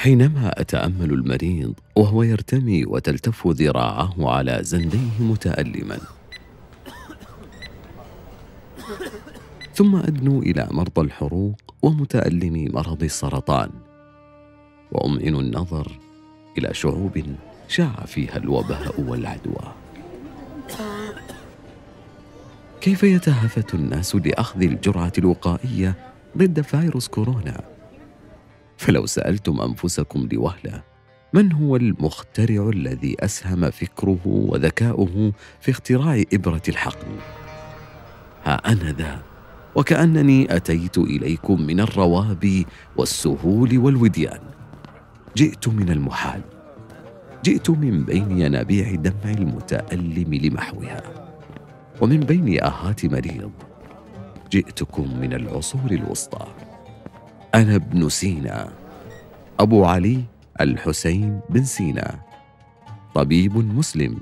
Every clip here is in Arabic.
حينما أتأمل المريض وهو يرتمي وتلتف ذراعه على زنديه متألما. ثم أدنو إلى مرضى الحروق ومتالمي مرض السرطان. وأمئن النظر إلى شعوب شاع فيها الوباء والعدوى. كيف يتهافت الناس لأخذ الجرعة الوقائية ضد فيروس كورونا؟ فلو سألتم أنفسكم لوهلة من هو المخترع الذي أسهم فكره وذكاؤه في اختراع إبرة الحقن؟ ها أنا ذا وكأنني أتيت إليكم من الروابي والسهول والوديان. جئت من المحال جئت من بين ينابيع دمع المتألم لمحوها ومن بين اهات مريض جئتكم من العصور الوسطى. أنا ابن سينا. أبو علي الحسين بن سينا. طبيب مسلم.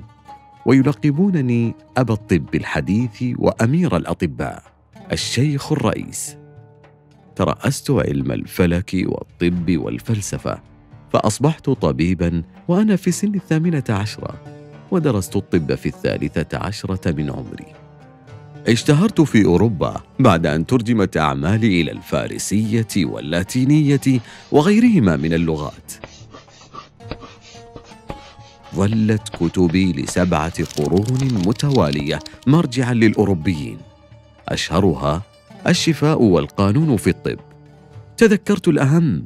ويلقبونني أبا الطب الحديث وأمير الأطباء. الشيخ الرئيس. ترأست علم الفلك والطب والفلسفة. فأصبحت طبيبا وأنا في سن الثامنة عشرة. ودرست الطب في الثالثة عشرة من عمري. اشتهرت في أوروبا بعد أن ترجمت أعمالي إلى الفارسية واللاتينية وغيرهما من اللغات. ظلت كتبي لسبعة قرون متوالية مرجعا للأوروبيين. أشهرها الشفاء والقانون في الطب. تذكرت الأهم.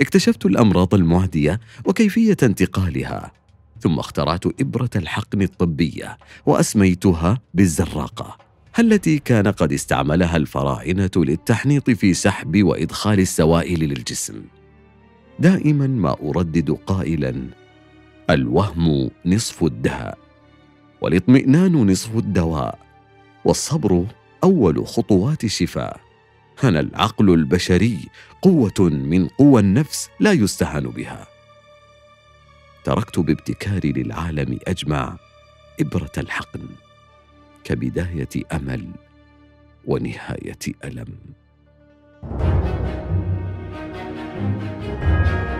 اكتشفت الأمراض المعدية وكيفية انتقالها. ثم اخترعت إبرة الحقن الطبية وأسميتها بالزراقة. التي كان قد استعملها الفراعنة للتحنيط في سحب وإدخال السوائل للجسم. دائما ما أردد قائلا الوهم نصف الدهاء والاطمئنان نصف الدواء والصبر أول خطوات الشفاء. أنا العقل البشري قوة من قوى النفس لا يستهان بها. تركت بابتكاري للعالم أجمع إبرة الحقن. كبدايه أمل ونهاية ألم. thank you